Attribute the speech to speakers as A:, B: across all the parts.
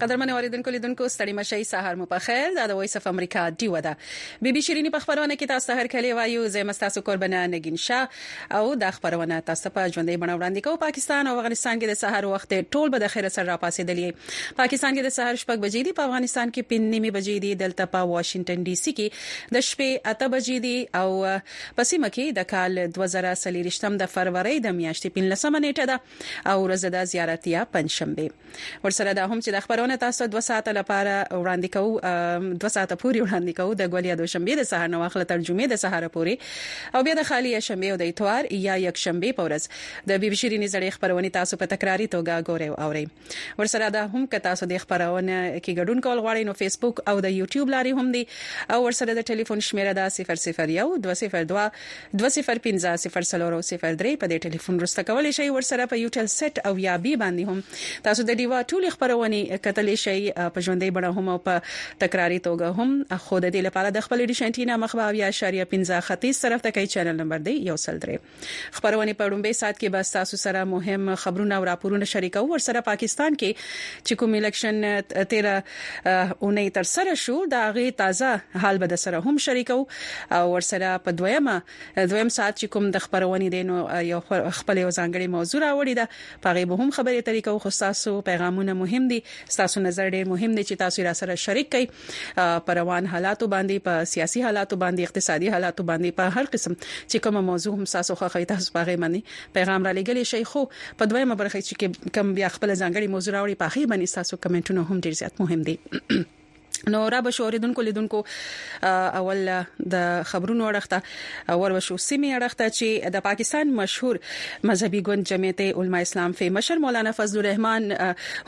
A: قدرمن اوریدونکو لیدونکو ستړي مشي سهار مو په خیر دا د وایس اف امریکا دی ودا بیبي شيرینی په خبرونه کې تاسو هر کله وایو زه مستاسو قربانه نگین شاه او دا خپرونه تاسو ته په ژوندۍ بڼه وړاندې کوو پاکستان او افغانستان کې د سحر وخت دی ټول به د خیره سره راپاسېدلی پاکستان کې د سحر شپږ بجې دي په افغانستان کې پنځه نیمې بجې دي دلته په واشنګټن ډي سي کې د شپې اته بجې دي او په سیمه کې د کال 2023 د فروری د میاشتې 15 نیټه ده او ورځ ده زیارتیا پنځشنبه ورسره دا هم چې دا خبرونه تاسو دوه ساعته لپاره وړاندې کوو دوه ساعته پوري وړاندې کوو د ګولیا د شنبه د سهار نو اخله ترجمه د سهار پوري او بیا د خالی شنبه او د اتوار یا یک شنبه په ورځ د بي بي شيرينې زړې خبرونه تاسو په تکراری توګه ګورئ او اورئ ورسره دا هم که تاسو د خبرونه کې ګډون کول غواړئ نو فیسبوک او د یوټیوب لاري هم دي او ورسره د ټلیفون شمیره دا 001 202 2 دوه صفر پنځه صفر څلور او صفر درې په دې ټلیفون وروسته کولی شئ ورسره په یوټل سیټ او یا بی باندې هم تاسو د ډیوا ټولې خبرونې کتلی شئ په ژوندۍ بڼه هم او په تکراري توګه هم خو د دې لپاره د خپل ډیش انټینا مخ به اویا اشاریه پنځه ختیځ طرف ته کوي چینل نمبر دی یو سل درې خبرونې په ړومبې سات کې به تاسو سره مهم خبرونه او راپورونه شریکو ورسره پاکستان کې چې کوم الیکشن 13 اونۍ ترسره شو د هغې تازه حال به درسره هم شریکو او ورسره په دویمه دویم ساعت چې کوم د خبرونې دی نو یو خپل یو ځانګړي موضوع راوړي ده پغې به هم خبرې ترې کوو خو تاسو پیغامونه مهم دي تاسو نظر ډیر مهم دي چې تاسو را سره شریک کړئ پر روان حالاتو باندې په سیاسي حالاتو باندې اقتصادي حالاتو باندې په هر قسم چې کومه موضوع هم تاسو خوښوي تاسو پغې باندې پیغام رالیږلی شی خو په دویمه برخه چی کم بیا خپل ځانګړی موضوع راوړی په هغه باندی ستاسو کمنټونه هم ډیر زیات مهم دی نو را بشو اوریدونکو لیدونکو اول د خبرونو اړخته ور وشو سیمه اړخته چې د پاکستان مشهور مذهبي ګوند جمعیت علما اسلام فی مشر مولانا فضل الرحمن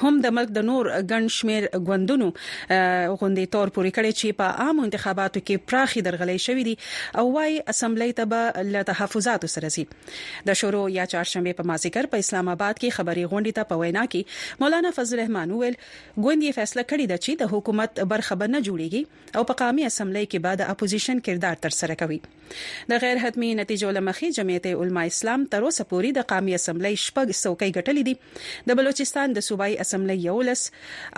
A: هم د ملک د نور ګڼ شمیر ګوندونو غوندې تور پوری کړی چې په عام انتخاباتو کې پراخي درغلې شوې دي او وايي اسمبلی ته به له تحفظاتو سره زی د شورو یا چهارشنبې په مازیګر په اسلام اباد کې خبري غونډې ته په وینا کې مولانا فضل الرحمن وویل، ګوند یې فیصله کړې ده چې د حکومت برخه به نه جوړېږي او په قامي اسمبلۍ کې به د اپوزیشن کردار ترسره کوي. د غیر حتمي نتیجو له مخې جمعیت علما اسلام تر اوسه پورې د قامي اسمبلۍ شپږ څوکۍ ګټلې دي، د بلوچستان د صوبايي اسمبلۍ یوولس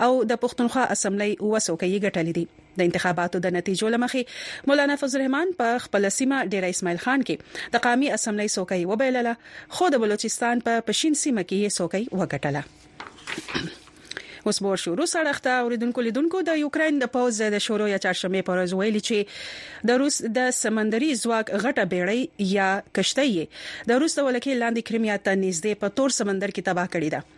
A: او د پښتونخوا اسمبلۍ اووه څوکۍ یې ګټلې دي. د انتخاباتو د نتیجو له مخې مولانا فضل الرحمن په خپله سیمه ډیره اسماعیل خان کې د قامي اسمبلۍ څوکۍ وبایلله، خو د بلوچستان په پشین سیمه کې یې څوکۍ وګټله. اوس به ورشو روس اړخ ته. اوریدونکو لیدونکو د یوکراین د پوځ د شورو یا چهارشنبې په ورځ ویلي چې د روس د سمندري ځواک غټه بیړۍ یا کښتۍ یې د روس د ولکې لاندې کریمیا ته نږدې په تور سمندر کې تباه کړې ده.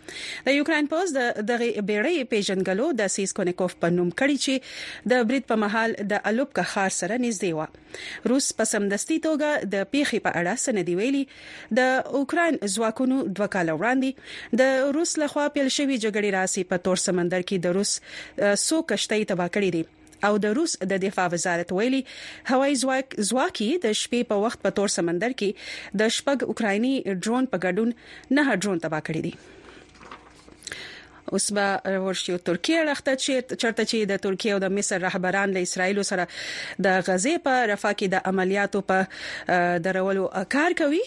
A: د یوکراین پوځ د دغه بیړۍ پیژنګلو د سیسکونیکوف په نوم کړی چې د برید په مهال د الوبکا ښار سره نږدې و روس په سمدستي توګه د پیښې په اړه سندې ویلي د اوکراین ځواکونو دوه کال وړاندې د روس لخوا پیل شوی جګړې راسي په تور سمندر کې د روس سو کشتۍ تباہ کړې دي او د روس د دفاع وزارت ویلي، هوایي ځواک یې د شپې په وخت په تور سمندر کې د شپږ اوکرایني ډرون په ګډون نهه ډرون تباه کړي دي. اوس به ورشو ترکیه اړخ ته چرته چې د ترکیه او د مصر رهبران له اسرایل سره د غزې په رفا کې د عملیاتو په درولو کار کوي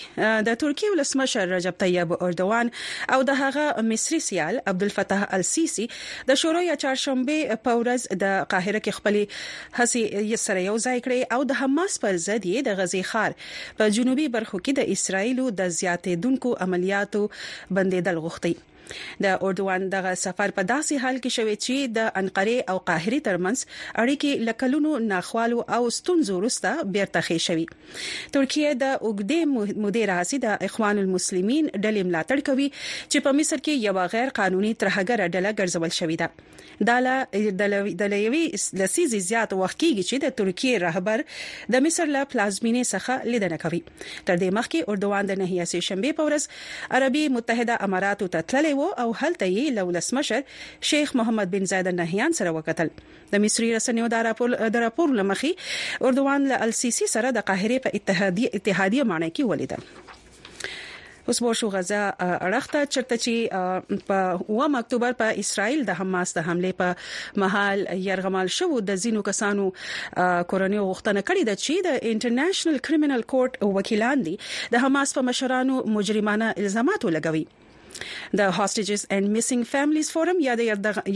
A: د ترکیه ولسمشر رجب طیب اردوان او د هغه مصري سیال عبدالفتاح السیسي د شورا یا چهارشنبې په ورځ د قاهره کې خپلې هڅې سره یو ځای کړې او د حماس پر ضد یې د غزې ښار په جنوبي برخو کې د اسراییلو د زیاتېدونکو عملیاتو بندېدل غوښتي. د اردوان دغه سفر په داسې حال کې شوی چې د انقرې او قاهرې ترمنځ اړیکې له کلونو ناخوالو او ستونزو وروسته بېرته ښې شوي. ترکیه د اوږدې مودې راهیسې د اخوان المسلمین ډلې ملاتړ کوي چې په مصر کې یوه غیر قانوني ترهګره ډله ګرځول شوې ده دا له یوې لسیزې زیات وخت کېږي چې د ترکیې رهبر د مصر له پلازمینې څخه لیدنه کوي تر دې مخکې اردوان د نهیې سې شنبې په ورځ عربي متحده اماراتو ته تللی و او هلته یې له ولسمشر شیخ محمد بن زاید نهیان سره وکتل د مصري رسنیو د راپور له مخې اردوان له السیسي سره د قاهرې په اتحادیه ماڼۍ کې ولیدل. اوس به ورشو غزه اړخ ته چرته چې په 9 اکتوبر په اسرائیل د حماس د حمله په مهال يرغمال شوو د زینو کسانو کورنۍ غوښتنه کړې ده چې د انټرنیشنل کریمینل کورټ وکیلان دي د حماس په مشرانو مجرمانه الزامات ولګوي د هاسټیجز اینډ میسنګ فیملیز فورم یا د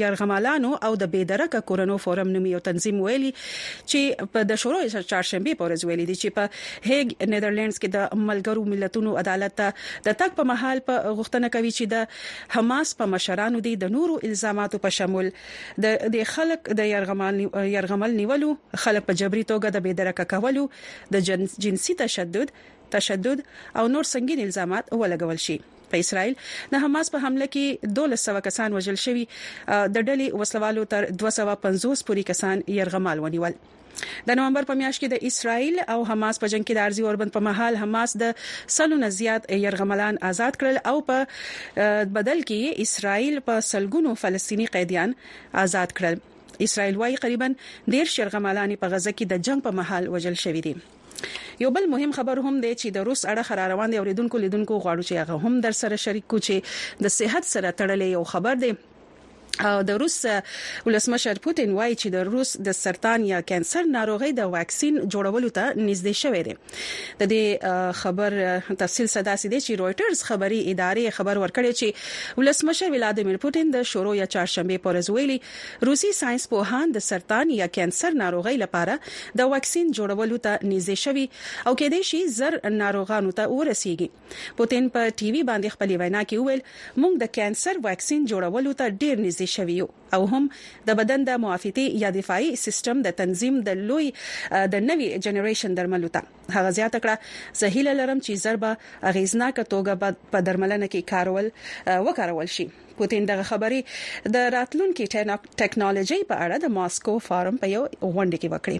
A: یرغمالانو او د بې درکه کورنو فورم نومي یو تنظیم ویلي چې په د شورو چهارشنبه په ورځ ویلي دي چې په هیګ نیدرلندز کې د ملګرو ملتونو عدالت ته د تګ په مهال په غوښتنه کوي چې د حماس په مشرانو دي د نورو الزاماتو په شمول د د خلک د یرغمال یرغمل نیولو خلک په جبري توګه د بې درکه کولو د جنسي تشدد تشدد او نور سنګین الزامات ولګول شي. په اسرایل د حماس په حمله کې دولس سوه کسان وژل شوي د ډلې وسلوالو تر دوه سوه پنځوس پوري کسان یرغمال ونیول. د نومبر په میاشت کې د اسرایل او حماس په جنګ کې د عرضي اوربند په مهال حماس د سلو نه زیات یرغملان آزاد کړل او په بدل کې یې اسرایل په سلګونو فلسطیني قیدیان آزاد کړل. اسرایل وايي قریبا دېرش یرغمالان یې په غزه کې د جنګ په مهال وژل شوي دي. یو بل مهم خبر هم دی چی د روس اړخه راروان دی اوریدونکو لیدونکو غواړو چی هغه هم درسره شریک کړو چی د صحت سره تړلی یو خبر دی د روس ولسمشر پوتین وایي چې د روس د سرطان یا کانسر ناروغي د واکسین جوړولو ته نږدې شوې ده د دې خبر تفصیل صداسي دی چې رويټرز خبري ادارې خبر ورکړی چې ولسمشر ولادیمیر پوتین د شورو یا چهارشنبه پر ورځ ویلي روسي ساینس پوهان د سرطان یا کېنسر ناروغۍ لپاره د واکسین جوړولو ته نږدې شوي او کېدای شي زر ناروغانو ته ورسېږي. پوتین په ټي وي باندې خپلې وینا کې وویل، موږ د کېنسر واکسین جوړولو ته ډېر نږدې شوي یو او هم د بدن د معافیتې یا دفاعي سیستم د تنظیم د لوی د نوي جنریشن درملو ته. هغه زیاته کړه، زه هیله لرم چې زر به اغېزناکه توګه په درملنه کې کارول وکارول شي. پوتین دغه خبرې د راتلونکي ټیکنالوژي په اړه د ماسکو فارم په یو غونډه کې وکړې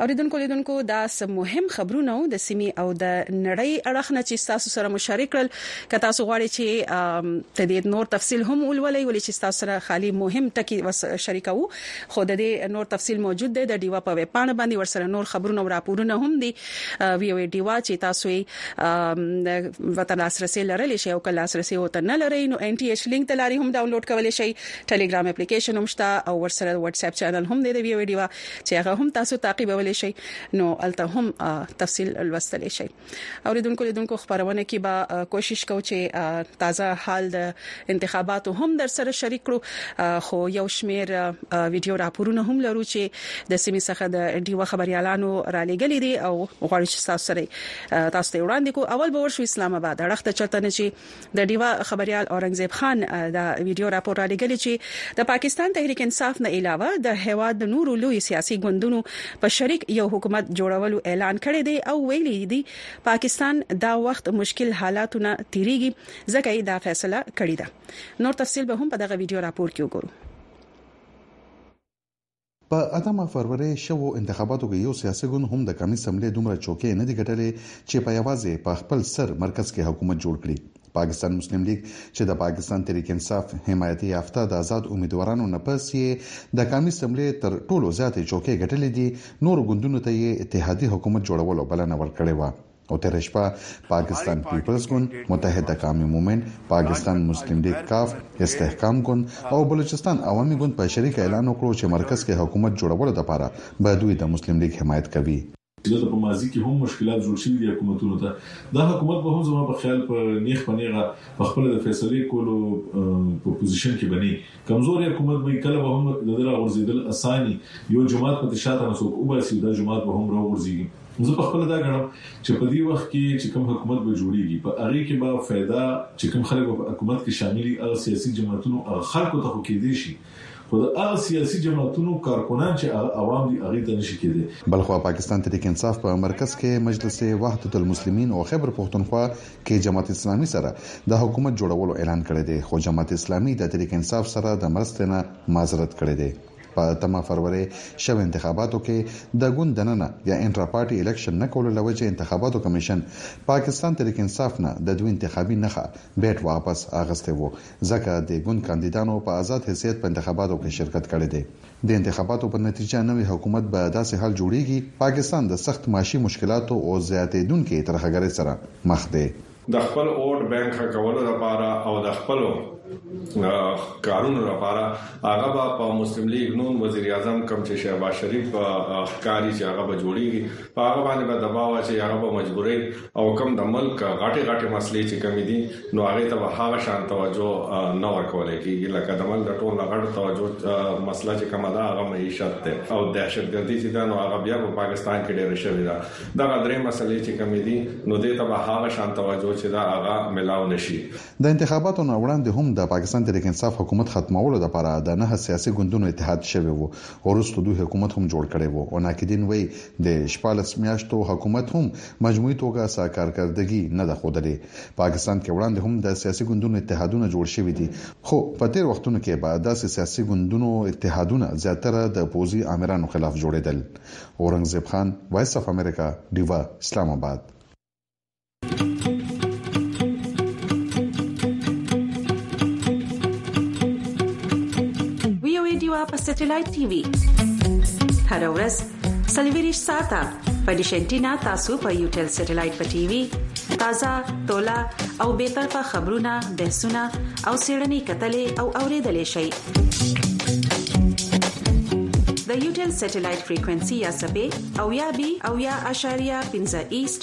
A: اوریدونکو لیدونکو دا سم مهم خبرونه د سیمې او د نړۍ اړخ نه چې تاسو سره مشارک کړل که تاسو غواړئ چې ته دې نور تفصیل هم ولولئ ولې چې تاسو سره خالی مهم ټکی شریکو خو د دې نور تفصیل موجود دی د ډیوا په ویب پاڼه باندې ورسره نور خبرونه او راپورونه هم دي وي وي ډیوا چې تاسو یې وته لاسرسي لرلی شي او کله لاسرسي وته نه لري نو ان ټي ایچ لینک ته لاري هم ډاونلوډ کولای شي ټلګرام اپلیکیشن هم شته او ورسره واتس اپ چینل هم دی د ویو ډیوا چې هغه هم تاسو تعقیبولای شي نو الته هم تفصیل لوستلی شي اوریدونکو لیدونکو خبرونه کې به کوشش کوو چې تازه حال د انتخاباتو هم درسره شریک کړو خو یو شمیر ویډیو راپورونه هم لرو چې د سیمې څخه د ډیوه خبريالانو را لېګلې دي او غواړو چې تاسو سره تاسو ته وړاندې کو اول به ورشو اسلام آباد اړخ ته چرته نه چې د ډیوه خبريال اورنګزیب خان دا ویډیو راپور را لېګلې چې د پاکستان تحریک انصاف نه علاوه د هوا د نورو لوی سیاسي ګوندونو په شریک یو حکومت جوړولو اعلان کړی دی او ویلي دي پاکستان دا وخت مشکل حالاتونه تیریږي ځکه یی دا فیصله کړی ده نور تفصیل به هم په دغه ویډیو راپور کی وګورو.
B: په اتمه فرورۍ شوو انتخاباتو کې يو سياسي ګوند هم د قامي سملې دومره چوکۍ نه دي ګټلې چې په يوازې په خپل سر مرکز کې حکومت جوړ کړي. پاکستان مسلم ليګ چې د پاکستان تحريک انصاف حمايتي يافته د آزاد اميدوارانو نه پس يې د قامي سملې تر ټولو زياتې چوکۍ ګټلې دي، نورو ګوندونو ته يې اتحادي حکومت جوړولو بلنه ورکړې وه. او تېره شپه پاکستان پیپلز ګوند، متحده قامي مومنټ، پاکستان مسلم لیګ کاف، استحکام ګوند او بلوچستان عوامي ګوند په شریکه اعلان وکړو چې مرکز کې حکومت جوړولو لپاره به دوی د مسلم لیګ حمایت کوي.
C: دلته په ماضي کې هم مشکلات جوړ شوي دي حکومتونو ته، دا حکومت به هم زما په خیال په نیغ په نیغه په خپله د فیصلې کولو په پوزیشن کې به نۀ کمزوری حکومت به وي کله به هم د ده راغورځېدل اسان وي، یو جومات پکې شاته نه څوک وباسي او دا جومات به هم راوغورځېږي. زه په خپله دا ګڼم چې په دې وخت کې چې کوم حکومت به جوړېږي په هغې کې به فایده چې کوم خلک به په حکومت کې شامل وي هغه سیاسي جماعتونو هغه خلکو ته خو کېدای شي خو د هغه سیاسي جماعتونو کارکنان چې هغه عوام دي هغې ته نه شي
B: کېدای. بلخوا پاکستان تحریک انصاف په مرکز کې مجلس وحدت المسلمین او خیبر پښتونخوا کې جماعت اسلامي سره د حکومت جوړولو اعلان کړی دی خو جماعت اسلامي د تحریک انصاف سره د مرستې نه معذرت کړی دی په اتمه فرورې شوې انتخاباتو کې د ګوند دننه یا انټرا پارټي الیکشن نه کولو له وجې انتخاباتو کمیشن پاکستان تحریک انصاف نه د دوی انتخابي نښه بیټ واپس اخیستی وو ځکه دې ګوند کاندیدانو په ازاد حیثیت په انتخاباتو کې شرکت کړی دی. د انتخاباتو په نتیجه نوی حکومت به داسې حال جوړیږي، پاکستان د سخت معاشي مشکلاتو او زیاتیدونکې ترهګرۍ سره مخ دی.
D: د خپل اوټ بانک ښه کولو لپاره او د خپلو کارونو لپاره هغه به په مسلم لیګ نون وزیر اعظم کوم چې شهباز شریف ښکاري چې هغه به جوړیږي په هغه باندې به دباو اچوي هغه به مجبوري او کوم د ملک غټي غټي مسلې چې کومې دي نو هغه ته به هغه شان توجه نه ورکول کیږي لکه د ملک ټول نه غټ توجه مسله چې کومه ده هغه معیشت ده او دهشتګردي چې دا نو هغه بیا په پاکستان کې ډېر شوی دا د غدرې مسلې چې کومې دي نو د ته به هغه شان توجه چې دا هغه ملاو نشي
B: د انتخاباتو نه وړاندې هم د پاکستان تحریک انصاف حکومت ختمولو لپاره د نه سیاسي ګوندونو اتحاد شوی وو ورسته دوی حکومت هم جوړ کړی وو او ناقدین وایي د 14 میاشتو حکومت هم مجموعي توګه څه کارکردګي نه ده ښودلې. پاکستان کې وړاندې هم د سیاسي ګوندونو اتحادونه جوړ شوي دي، خو په تېر وختونو کې به داسې سیاسي ګوندونو اتحادونه زیاتره د پوځي آمرانو خلاف جوړېدل. اورنګزېب خان، وایس اف امریکا، ډیوه، اسلام اباد.
E: وي او ای ډیوه په سټیلایټ ټي وي هره ورځ سلیویریش ساته په ډیشنټینا تاسو په یو ټل سټلایټ په ټي وي تازه تولا او به طرفه خبرونه بحثونه او سیړنی کتلې او اوریدلې شي د یو ټل سټلایټ فریکوئنسي یا سبې او یا بي او یا اشاریه 15 ایست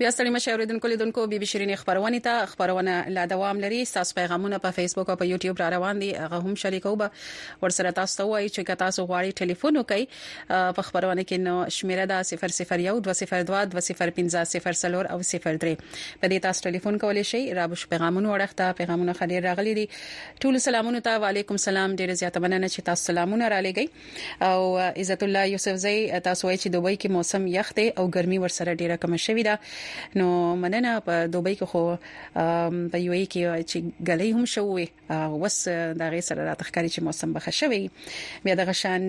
A: بیا ستړي مشه اوریدونکو لیدونکو بي بي شيرين خبرونه ته خبرونه لا دوام لري تاسو پیغامونه په فیسبوک او په یوټیوب را روان دي هغه هم شریکو به ورسره تاسو ته وایي چې که تاسو غواړئ ټلیفون وکړئ په خبرونه کې نو شمیره ده 001 202 205 او 03 په دې تاسو ټلیفون کولی شئ را بش پیغامونه ورخته پیغامونه خډیر راغلي دي ټول سلامونه ته وعليکم سلام ډیر زیاته مننه چې تاسو سلامونه را لګي او عزت الله یوسفزی تاسو وایي چې دوبۍ کې موسم یخ دی او ګرمي ورسره ډیره کم شوې ده نو مننه په دوبۍ کې خو په یو ای کې چې غلې هم شوې وس دا غي سره راته ښکاري چې موسم بخښ شوی بیا د غشان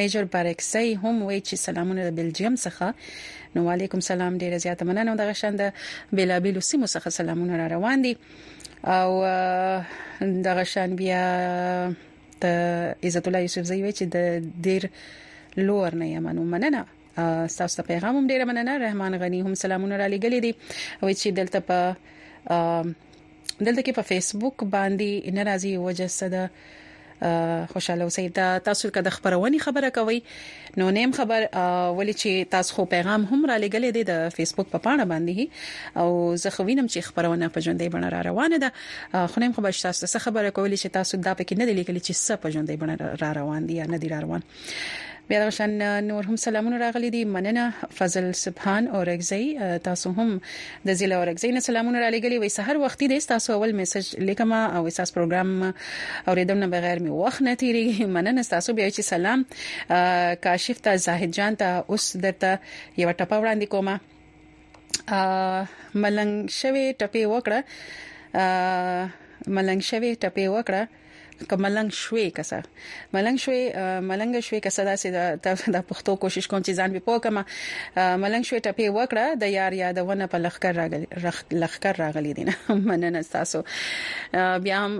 A: میجر بارکسي هم وایي چې سلامونه د بلجیم څخه نو وعلیکم سلام ډیره زیاته مننه د غشان د بیلابیلو سیمو څخه سلامونه را روان دي او دغه شان بیا ته عزت الله یوسف زوی وی چې د ډیر لور نه یم نو مننه تاسو ته پیغام هم ډیر مننه رحمان غنی هم سلامونه را لګلې دي وای چې دلته په دلته کې په فیسبوک باندې ناراضي وجسد خوشاله اوسئ دا تاسو که د خبرونې خبره کوي نو نیم خبر ولی چې تاسو خو پیغام هم را لګلې دی د فیسبوک په پاڼه باندې او زه خو وینم چې خبرونه په ژوندۍ بڼه را روانه ده خو نیم خبر تاسو څه خبره کولې چې تاسو دا پکې نه دی لیکلي چې څه په ژوندۍ بڼه را روان دي یا نه دي را روان بیا د شان نور هم سلامونه راغلي دي مننه فضل سبحان او رغزي تاسو هم د ضلع اورکزۍ نه سلامونه رالېږلي وي سحر وختي دی ستاسو اول میسج لیکم او ستاسو پروګرام اوریدم نه بغیر می وخت نه تیریږي مننه ستاسو بیا چې سلام کاشف ته زاهد جان ته اوس درته یو ټپه وړاندې کومه ملنګ شوی ټپه وکړه ملنګ شوی ټپه وکړه که ملنګ شوې که څه ملنګ شوې ملنګ شوې که څه داسې د د پښتو کوشش کوم چې ځان به پوه کما ملنګ شوې ټپې وکړه د یار یادونه په لخر راغلی لخر راغلی دینه مننه تاسو بیا هم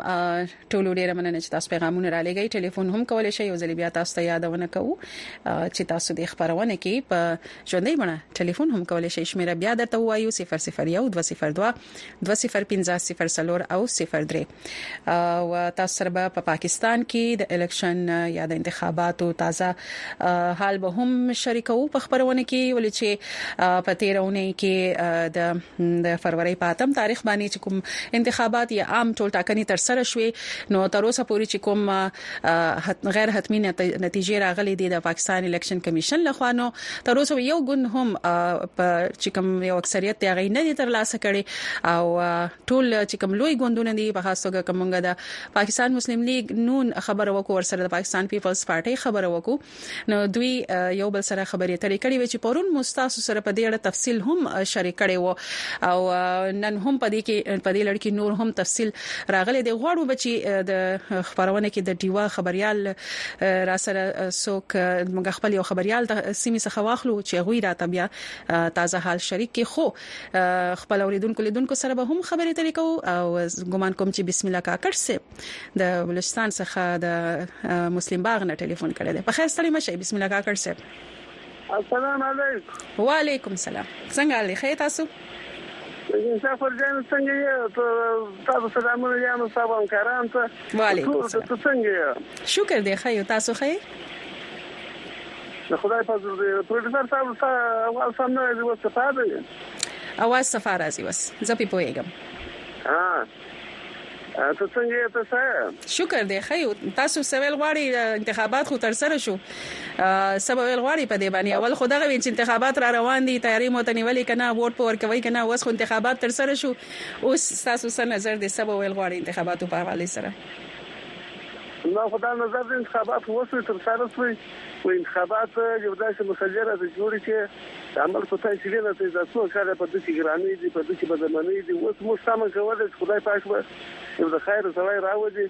A: ټول ډیره مننه چې تاسو پیغامونه را لګی ټلیفون هم کولای شئ یو ځل بیا تاسو ته یادونه کوو چې تاسو د خبرونه کې په ژوندۍ بڼه ټلیفون هم کولای شئ شمیره بیا درته وایو 001 202 205 0 او 03 او تاسو سره به په پاکستان کې د الیکشن یا د انتخاباتو تازه حال به هم شریکو په خبرونه کې ولې چې په تیرونه کې د فروری په اتم تاریخ باندې چې کوم انتخابات یا عام ټول ټاکنې تر سره شوې نو تر اوسه پورې چې کوم غیر حتمی نتیجې راغلي دي د پاکستان الیکشن کمیشن لخوا نو تر اوسه یو ګوند هم چې کوم یو اکثریت دی غي نه دي ترلاسه کړي او ټول چې کوم لوی ګوندونه دي په خاص توګه کومګه د پاکستان مسلم لیگ نون خبر وکړو ورسره د پاکستان پیپلز پارټي خبر وکړو نو دوی یو بل سره خبرې اترې کړې وي چې پرون مستاسو سره په دې اړه تفصیل هم شریک کړي وو او نن هم په دې کې په دې لړ کې نور هم تفصیل راغلي دی غواړو بچي د خبرونه کې د ډیوا خبريال را سره څوک موږ خپل یو خبريال د سیمې څخه واخلو چې غوي راته بیا تازه حال شریک کې خو خپل اوریدونکو لیدونکو سره به هم خبرې ترې کوو او ګومان کوم چې بسم الله کاکړ صاحب د بلوچستان څخه د مسلم باغ نه ټلیفون کړی دی په خیر ستړي مشه بسم الله کاکړ صاحب
F: السلام علیکم
A: وعلیکم السلام څنګه حال دی خیر تاسو
F: مسافر جان څنګه یې تاسو سلامونه یانو صاحب همکاران ته
A: وعلیکم السلام
F: څنګه یې
A: شکر دی خیر تاسو خیر
F: خدای فضل دی پروډوسر صاحب اواز سم نه راځي وس صفا دی
A: اواز صفا راځي وس زه په پويګم
F: ها ته څنګه یې ته څه
A: شکر دی خی تاسو سویل غواړي انتخابات خو تر سره شو سویل غواړي په دې باندې اول خو دغه وین چې انتخابات را روان دي تیاری مو ته نیولې کنه ووټ پور کوي کنه اوس خو انتخابات تر سره شو اوس تاسو څه نظر دی سویل غواړي انتخاباتو په حواله سره
F: زما خو دا نظر دی انتخابات خو وشوی تر سره شوی خو انتخابات یو داسی مسلی راته جوړی چه د عمل په تای کی ویه نه تای دا څو کاله په دسی ګرانی دی په دسی بدامنی دی اوس موږ تمه کوله چه خدای پاک به یو د خیر سړی راولی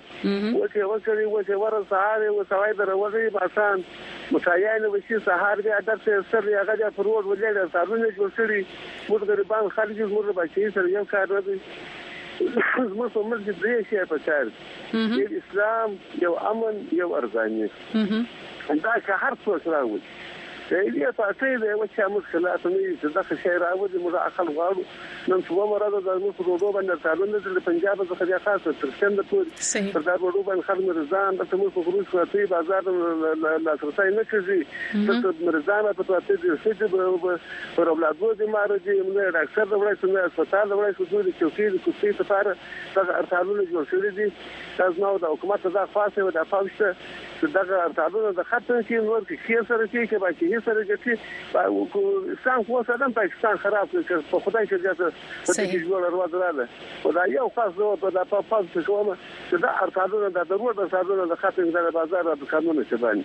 F: اوس یه وکړی اوس یه ورځ سهار یو سړی د روغی ماښام مټایانه وشی سهار بیا درس یه سر یه هغه بیا پر روډ ولیړ اسارونه جوړ کړی موږ غریبان خلک یو موږ له باچهی سره یو کار نه دی زموږ په ملک کی دری شی په کار دی. یو اسلام یو امن یو ارزانی دا که هر څوک راوړي د یوې پارټۍ د یوه چا موږ خلاف نه یو چې دغه شی راولي موږ عقل غواړو نن څومره ورځ ده موږ پر ورو باندې تعلق نه د پنجاب څخه بیا خاصه تر سند پورې پر دا ورو باندې خلک مرزان د موږ په خروج کوي بازار لا ترسای نه کوي ته مرزان په توته دي چې پر اولادو دي مار دي نه ډاکټر د وړای څنګه هسپتال د وړای څنګه د چوکۍ د کوڅې لپاره دغه ارتالونه جوړ کړي دي دا زما د حکومت ته دا خواست یو دا فوج ته چې دغه ارتالونه د ختم کړي نور که کیر سره کړي که باچهي سره ګټي اسلام خو اوس ادم پاکستان خراب کړ که په خدای کې ځکه په دې کې جوړ ورو دراله خدای یو خاص زه په دا په فوج کې کوم چې دا ارتالونه د ضرورت ارتالونه د ختم دغه بازار د قانون څخه باندې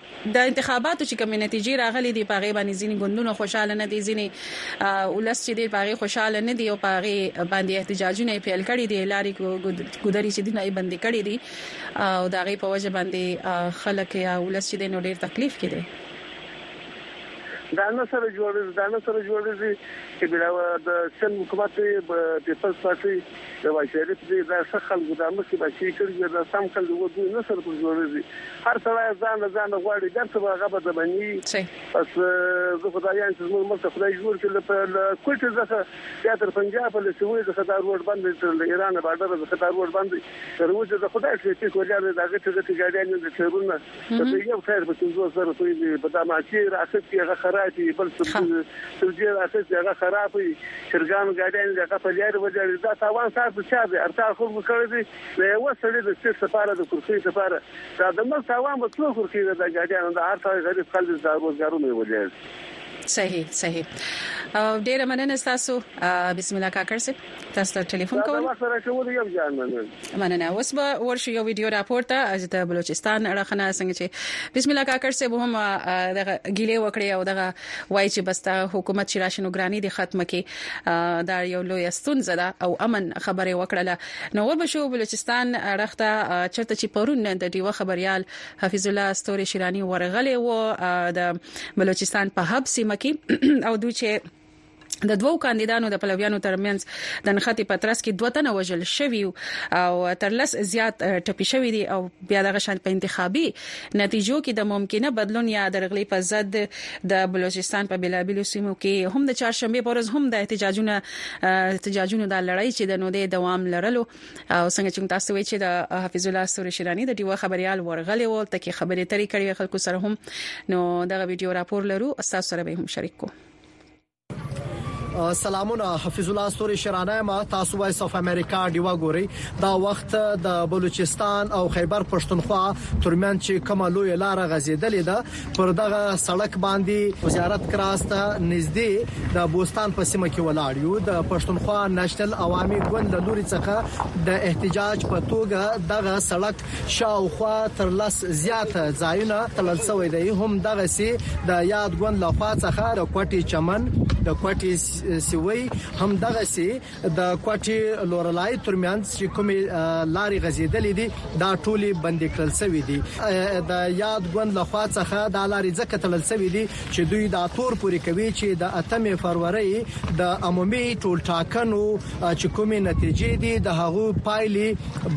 A: د انتخاباتو چې کومې نتیجې راغلې دي په هغې باندې ځینې ګوندونه خوشحاله نه دي، ځینې ولس چې دی په هغې خوشحاله نه دي او په هغې باندې احتجاجونه یې پیل کړي دي، لارې ګودرې چې دي نه یې بندې کړي دي او د هغې په وجه باندې خلک یا ولس چې دی نو ډیر تکلیف کې دی.
F: دا نه سره جوړیزی دا نه سره جوړیزی چې بلاوه د سند حکومت پیپلز پارټی. د وای شریف دی دا ښه خلګو دا مخکې بچی کړی دی دا سم خلګو و دوی نسل پر جوړیږي هر سړی ځان له ځان غواړي ګر څه هغه به د بنی بس زه خدای یان چې زموږ ملک خدای جوړ کړي له کوټه ځخه یا تر پنجاب له سوي ځخه دا روډ بند تر ایران بارډر ځخه دا روډ بند تر وځه د خدای ټریفیک وجه دا غټه غټه ګاډیان د ټیرونه که د یو ټایر په 50 زره روپۍ دی په دا ماچې راخسي هغه خراب وي بل څه سوجي راخسي هغه خراب وي چرګان ګاډیان دي هغه په لارې ولاړ دا تاوان تاسو د چا دی ارتا خلکو کړی دی د یو سړي د سیټ لپاره د کرسۍ لپاره دا د مل تاوان به څوک ورکوي د ګاډیانو د هر څه غریب خلک د روزګارونه ولاړ
A: صحیح صحیح ډیره مننه تاسو بسم الله کاکړ صاحب تاسو ته ټلیفون کوم دا
F: سره کول یو جان
A: مننه مننه اوس به ورشو یو ویډیو راپور ته اج د بلوچستان اړخنه څنګه چې بسم الله کاکر سه هم دغه ګیله وکړي او دغه وای چې بس ته حکومت چې راشنو ګرانی دي ختمه کی دا یو لوی استون زده او امن خبره وکړه نو ور بشو بلوچستان اړخته چرته چې پرون د دیو خبريال حفیظ الله استوري شیرانی ورغله و د بلوچستان په حب سیمه کې او دوی چې د دوو کاندیدانو د پلویانو ترمنځ د نښتې په ترڅ کې دوه تنه وژل شوي او تر لس زیات ټپي شوي دي او بیا دغه شان په انتخابي نتیجو کې د ممکنه بدلون یا درغلي په ضد د بلوچستان په بلابلو سیمو کې هم د چهارشنبه پر ورځ هم د احتجاجونو احتجاجونو د لړۍ چې د نودې دوام لرلو او څنګه چې تاسو وی چې د حفیظ الله سوري شیرانی د ډیوه خبريال ورغلی و تکي خبرې ترې کړې خلکو سره هم نو دغه ویډیو راپور لرو تاسو سره به هم شریک کوو
G: سلامونه حفیظ الله ستوري شرانه ما تاسو وایس اف امریکا دیوا ګوري دا وخت د بلوچستان او خیبر پښتونخوا ترمن چې کومه لوی لار غزیدلې ده پر دغه سړک باندې وزارت کراسته نږدې د بوستان په سیمه کې ولاړ یو د پښتونخوا نېشنل عوامي ګوند له لوري څخه د احتجاج په توګه دغه سړک شاوخوا تر لس زیاته ځایونه تړل شوی دی هم دغسی د یاد ګوند له خوا څخه د کوټی چمن د کوټی سیوی هم دغسی د کوټی لورلای ترمنځ چې کومې لارې غزیدلې دي دا ټولې بندې کړل شوې دي د یاد ګوند له خوا څخه دا لارې ځکه تړل شوې دي چې دوی دا تور پورې کوي چې د اتمې فرورۍ د عمومي ټولټاکنو چې کومې نتیجې دي د هغو پایلې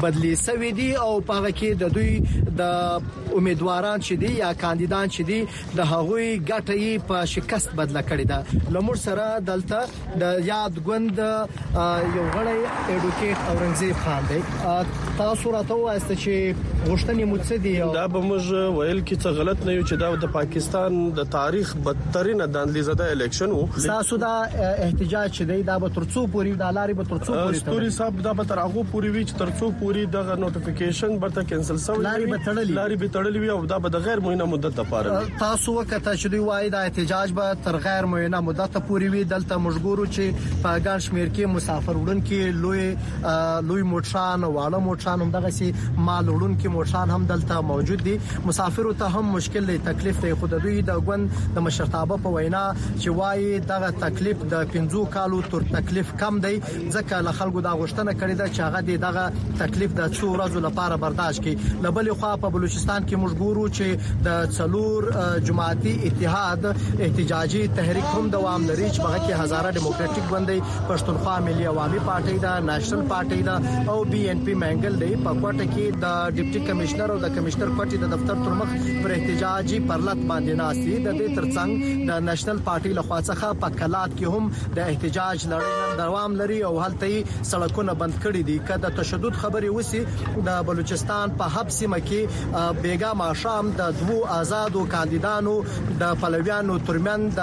G: بدلې شوې دي او په هغه کې د دوی د امیدواران چې دي یا کاندیدان چې دي د هغوی ګټه یې په شکست بدله کړې ده له موږ سره دلته د یاد ګوند یو غړی اډوکیټ اورنګزیب خان دی تاسو راته وایست چې غوښتنې مو څه دي
H: دا به موږ ویل کې څه غلط نه یو چې دا د پاکستان د تاریخ بدترینه داندلي زده الیکشن وو
G: تاسو دا احتجاج چې دی دا به ترڅو پوری د لارې به ترڅو پوری
H: ستوري صاحب دا به تر هغه پوری وی چې ترڅو پوری دغه نوټیفیکیشن برته کینسل شوی
G: لارې به تړلې
H: لارې به تړلې وي او دا به د غیر مهمه مدت لپاره
G: تاسو وکته چې دوی وايي دا احتجاج به تر غیر معینه مدته پورې وي، دلته موږ ګورو چې په ګڼ شمېر کې مسافر وړونکي لوی لوی موټران، واړه موټران هم دغسې مال وړونکي موټران هم دلته موجود دي، مسافرو ته هم مشکل دی، تکلیف دی، خو د دوی د ګوند د مشرتابه په وینا چې وايي دغه تکلیف د پنځو کالو تر تکلیف کم دی. ځکه له خلکو دا غوښتنه کړې ده چې هغه دې دغه تکلیف د څو ورځو لپاره برداشت کړي له بلې خوا په بلوچستان کې موږ ګورو چې د څلور جماعتي اتحاد احتجاجي تحریک هم دوام لري چې هغه کې هزاره دیموکراتیک ګوند پښتونخوا ملي عوامي پارټي ده نېشنل پارټي ده او بي ان پي منګل دی په کوټه کې د ډیپټي کمشنر او د کمشنر کوټې د دفتر تر مخ پر احتجاجي پرلط باندې ناشې د دې ترڅنګ د نېشنل پارټي لخوا څخه په کلات کې هم د احتجاج لړۍ نن دوام لري او هلته یې سړکونه بند کړي دي که د تشدد خبرې وسی د بلوچستان په حب سیمه کې بیګا ماښام د دوو آزادو کاندیدانو د پلویانو ترمن د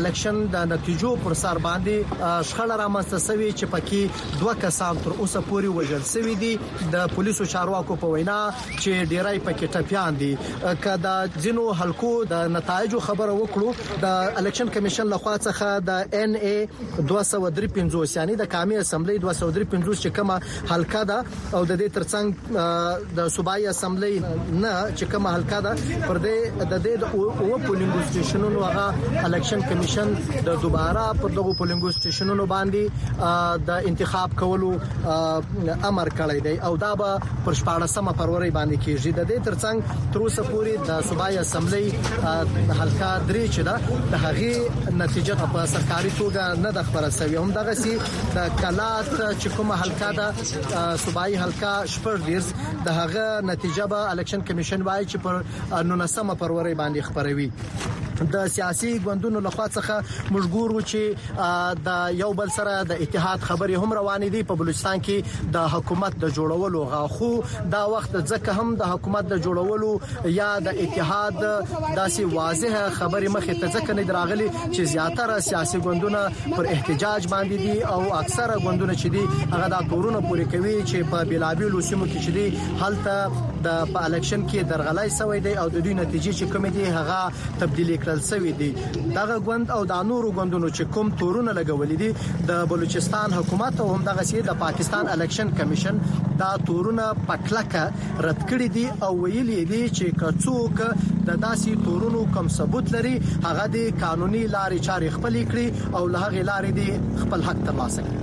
G: الیکشن د نتیجو پر سر باندې شخړه رامنځته شوې چې پکې دوه کسان تر اوسه پورې وژل شوی دي د پولیسو چارواکو په وینا چې ډیری پکې ټپيان دي که د ځینو حلقو د نتایجو خبره وکړو د الیکشن کمیشن لخوا څخه د ان ای 235 یعنی د قامي اسمبلی 235 چې کومه حلقه ده او د دې ترڅنګ د صوبایي اسمبلی نه چې کومه حلقه ده پر دې د دې د او پولینګ سټیشنونو هغه الیکشن کمیشن د دوباره پر دغه پولینګ سټیشنونو باندې د انتخاب کولو امر کړی دی او دا به پر شپاړس مه فرورۍ باندې کیږي د دې ترڅنګ تر اوسه پورې د صوبایي اسمبلی د حلقه درې چې ده د هغې نتیجه په سرکاري توګه نه د خبره سوي هم دغه سي د کلات چې کومه حلقه ده صوبایي حلقه شپږ ډیر د هغه نتیجه به الیکشن کمیشن وایي چې پر نولسمه فرورۍ باندې خپروي. د سیاسي ګوندونو له خوا څخه موږ ګورو چې د یو بل سره د اتحاد خبرې هم روانې دي په بلوچستان کې د حکومت د جوړولو غاخو دا وخت ځکه هم د حکومت د جوړولو یا د اتحاد داسې واضح خبرې مخې ته ځکه نه دراغلي چې زیاتره سیاسي ګوندونه پر احتجاج باندې دي او اکثره ګوندونه چې دي هغه دا تورونه پوري کوي چې په بلابلو سیمو کې چې دي هلته د په الیکشن کې درغلای سوی دی او د دوی نتیجې چې کومې دي هغه تبدیل کړل سوی دی دغه ګوند او د نورو ګوندونو چې کوم تورونه لګولې دي د بلوچستان حکومت او هم دغه سي د پاکستان الیکشن کمیشن دا تورونه پکلکه رد کړی دي او ویلي دي چې کڅوک د داسي تورونو کم ثبوت لري هغه د قانوني لارې چارې خپلې کړي او له هغه لارې دي خپل حق ترلاسه کړي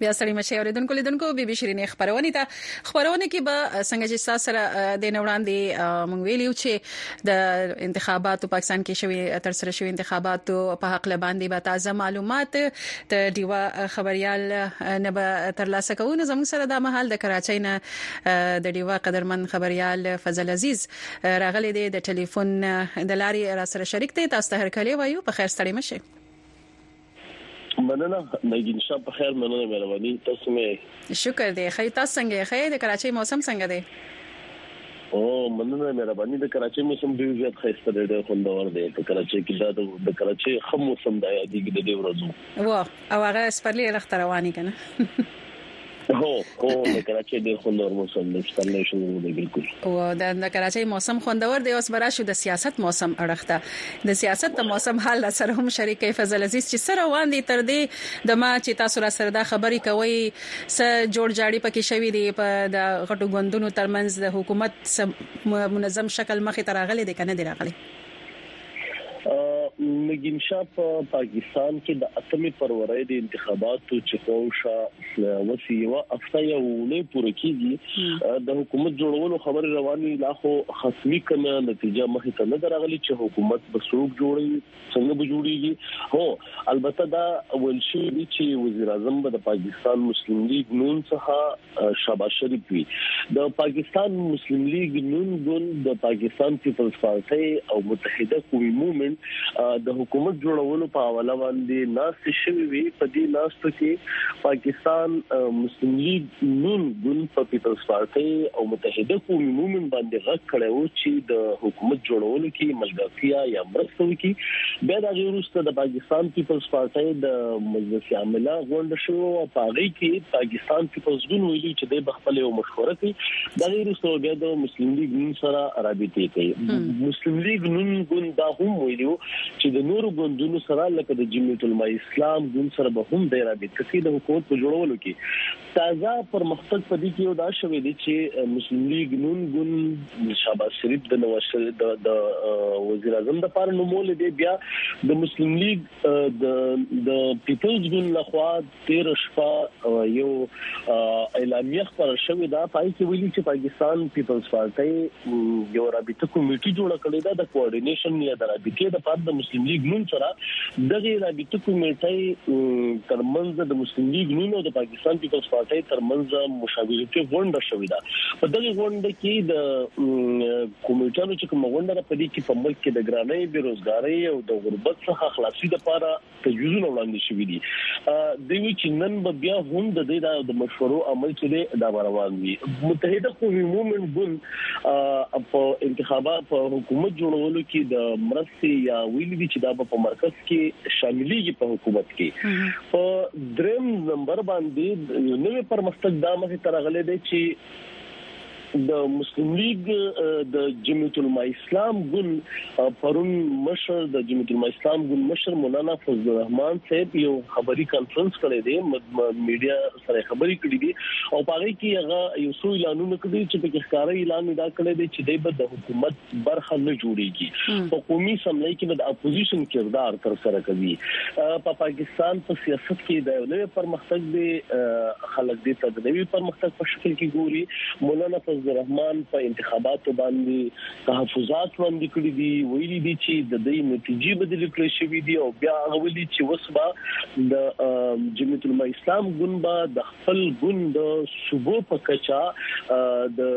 A: بیا سړی مچې اوریدونکو لیدونکو بي بي شيرینې خبرونه ته خبرونه کې به څنګه چې تاسو سره د نوړاندې مونږ ویلیو چې د انتخاباتو پاکستان کې شوی تر سره شوی انتخاباتو په حق لباندې به تازه معلومات د دیوا خبريال نه به تر لاسه کوو نو زموږ سره د محل د کراچۍ نه د دیوا قدرمن خبريال فضل عزیز راغلي دی د ټلیفون د لارې را سره شریک دی تاسو ته هر کله وایو په خیر ستړي مشه
I: مننه نګین شپ په خیر مننه مهرباني تاسو مې
A: شکر دی خی تاسو څنګه خی د کراچۍ موسم څنګه دی
I: او مننه مهرباني د کراچۍ موسم ډیر زیات خسته دی ډیر خوندور دی په کراچۍ کې دا د کراچۍ خم موسم دی یادېږي د دې ورځو
A: واه او هغه سپرلی رخت رواني کنه
I: هو هو د کراچۍ ډېر خوندور موسم دی چې تللی شو دی بالکل
A: او د کراچۍ موسم خوندور دی اوس برا شو د سیاست موسم اړخته د سیاست د موسم حال سره هم شریک فضل عزیز چې سره وان دي تر دې د ما چې تاسو را سره دا خبرې کوي س جوړ جاړي پکې شوې دي په د غټو غوندونو ترمنځ د حکومت منظم شکل مخې تراغلي دي کنه دی راغلي
I: نګین شاه په پاکستان کې د اتمې پرورې د انتخاباتو چې خوښه وسی یو هفته یا ونه پوره کیږي د حکومت جوړولو خبرې روانې لا خو خصمي کنه نتیجه مخې ته نه درغلي چې حکومت به څوک جوړي څنګه به جوړيږي هو البته دا ولشي چې وزیر اعظم به د پاکستان مسلم لیګ نون څخه شاباز شریف وی د پاکستان مسلم لیگ نون ګوند د پاکستان پیپلز پارټي او متحده قومي موومنټ د حکومت جوړولو په حواله باندې ناست شوی وی په دې ناستو کې پاکستان مسلم لیگ نون ګوند په پیپلز پارټي او متحده قومي موومنټ باندې غږ کړی و چې د حکومت جوړولو کې ملګرتیا یا مرسته وکړي بیا د وروسته د پاکستان پیپلز پارټي د مجلس عامله غونډه شوه او په هغه کې پاکستان کې په ځګون ویلي چې د بخپل یو مشوره کوي د غیر سوګه د مسلم لیګ نن سره رابطه کوي مسلم لیګ نن ګوند دا هم ویلو چې د نورو ګوندونو سره لکه د جمعیت العلماء اسلام ګوند سره به هم د رابطه کې د حکومت په جوړولو کې تازه پرمختګ پدې کې یو دا شوې دي چې مسلم لیګ نن ګوند شاباش شریف د نواز شریف د وزیر اعظم د پاره نومول دي بیا د مسلم لیګ د د پیپلز ګوند لخوا تیر شپه یو اعلامیه خبر شوې ده پای کې ویلي چې پاکستان پیپلز پارټي یو رابطه کمیټه جوړه کړې ده د کوارډینیشن یا د رابطې د پاره د مسلم لیګ نون سره دغه رابطه کمیټه ترمنځ د مسلم لیګ نون او د پاکستان پیپلز پارټي ترمنځ مشاورتي غونډه شوې ده په دغه غونډه کې د کمیټانو چې کوم غونډه په دې کې په ملک کې د ګرانۍ بیروزګاری او د غربت څخه خلاصي لپاره تجویزونه وړاندې شوې دي دوی وی چې نن به بیا هم د دې د مشورو عمل چې دی دا روان وي متحده قومي مومن ګوند په انتخابات په حکومت جوړولو کې د مرستي یا ویل دي چې دا په مرکز کې شاملېږي په حکومت کې په دریم نمبر باندې یو نوې پرمختګ د مخې ترغلې دی چې د مسلم لیګ د جمعیت العلماء اسلام ګوند پرون مشر د جمعیت العلماء اسلام ګوند مشر مولانا فضل الرحمن صاحب یو خبري کانفرنس کړی دی میډیا سره خبري کړې دي او په هغه کې هغه یو څو اعلانونه کړی چې په ښکارا اعلان دا کړی دی چې د حکومت برخه نه جوړيږي په قومي سملۍ کې د اپوزيشن کردار تر سره کوي په پاکستان په سیاست کې د یو نوې پرمختګ دی خلک دې ته د نوې پرمختګ په شکل کې ګوري مولانا فضل الرحمن په انتخاباتو باندې تحفظات وړاندې کړی دي ویلي دي چې د دې نتیجې بدل کړې شوې دي او بیا غوړي چې وسبا د جمعیت العلماء اسلام ګوند به د خپل ګوند د صوبو په کچا د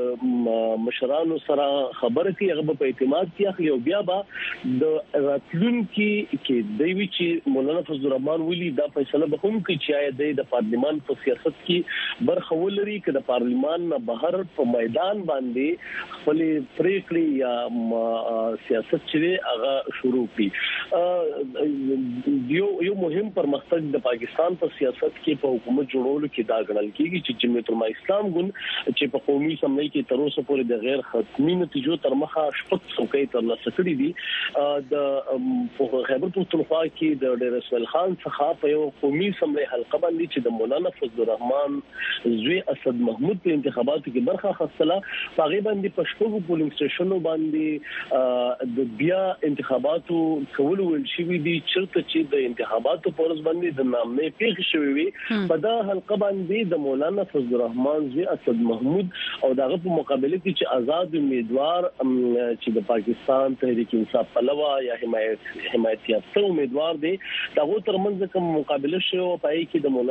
I: مشرانو سره خبره کوي هغه په اعتماد کې اخلي او بیا به د راتلونکو کې د وی چې مولانا فضل الرحمن ولي دا فیصله به هم کوي چې د پارلیمان په سیاست کې برخه ولري کله پارلیمان نه بهر په میدان باندې خپل پریکړې یا سیاست چې هغه شروع کړي یو یو مهم پرمختګ د پاکستان په سیاست کې په حکومت جوړولو کې دا غنل کیږي چې جمعیت العلماء اسلام ګوند چې په قومي سملې کې تر اوسه پورې د غیر حتمی نتیجو تر مخه شپږ څوکۍ تر لاسه کړې دي د خیبر پښتونخوا کې د ډیر اسماعیل خان څخه په یو قومي سملې حلقه باندې چې د مولانا فضل الرحمن زوی اسد محمود په انتخاباتو کې برخه اخیستله په غي باندې پښپغو پولینګ سټیشنو باندې د بیا انتخاباتو کول ویل شوې دي چرته چې د انتخاباتو پر ورځ باندې د نامنې پیښ شوې وي په دا حلقه باندې د مولانا فضل الرحمن زوی اسد محمود او دغه په مقابله کې چې آزاد امیدوار چې د پاکستان تحریک انصاف پلوه یا حمایت حمایت یافته امیدوار دی دغه ترمنځ کوم مقابله شوه پای کې د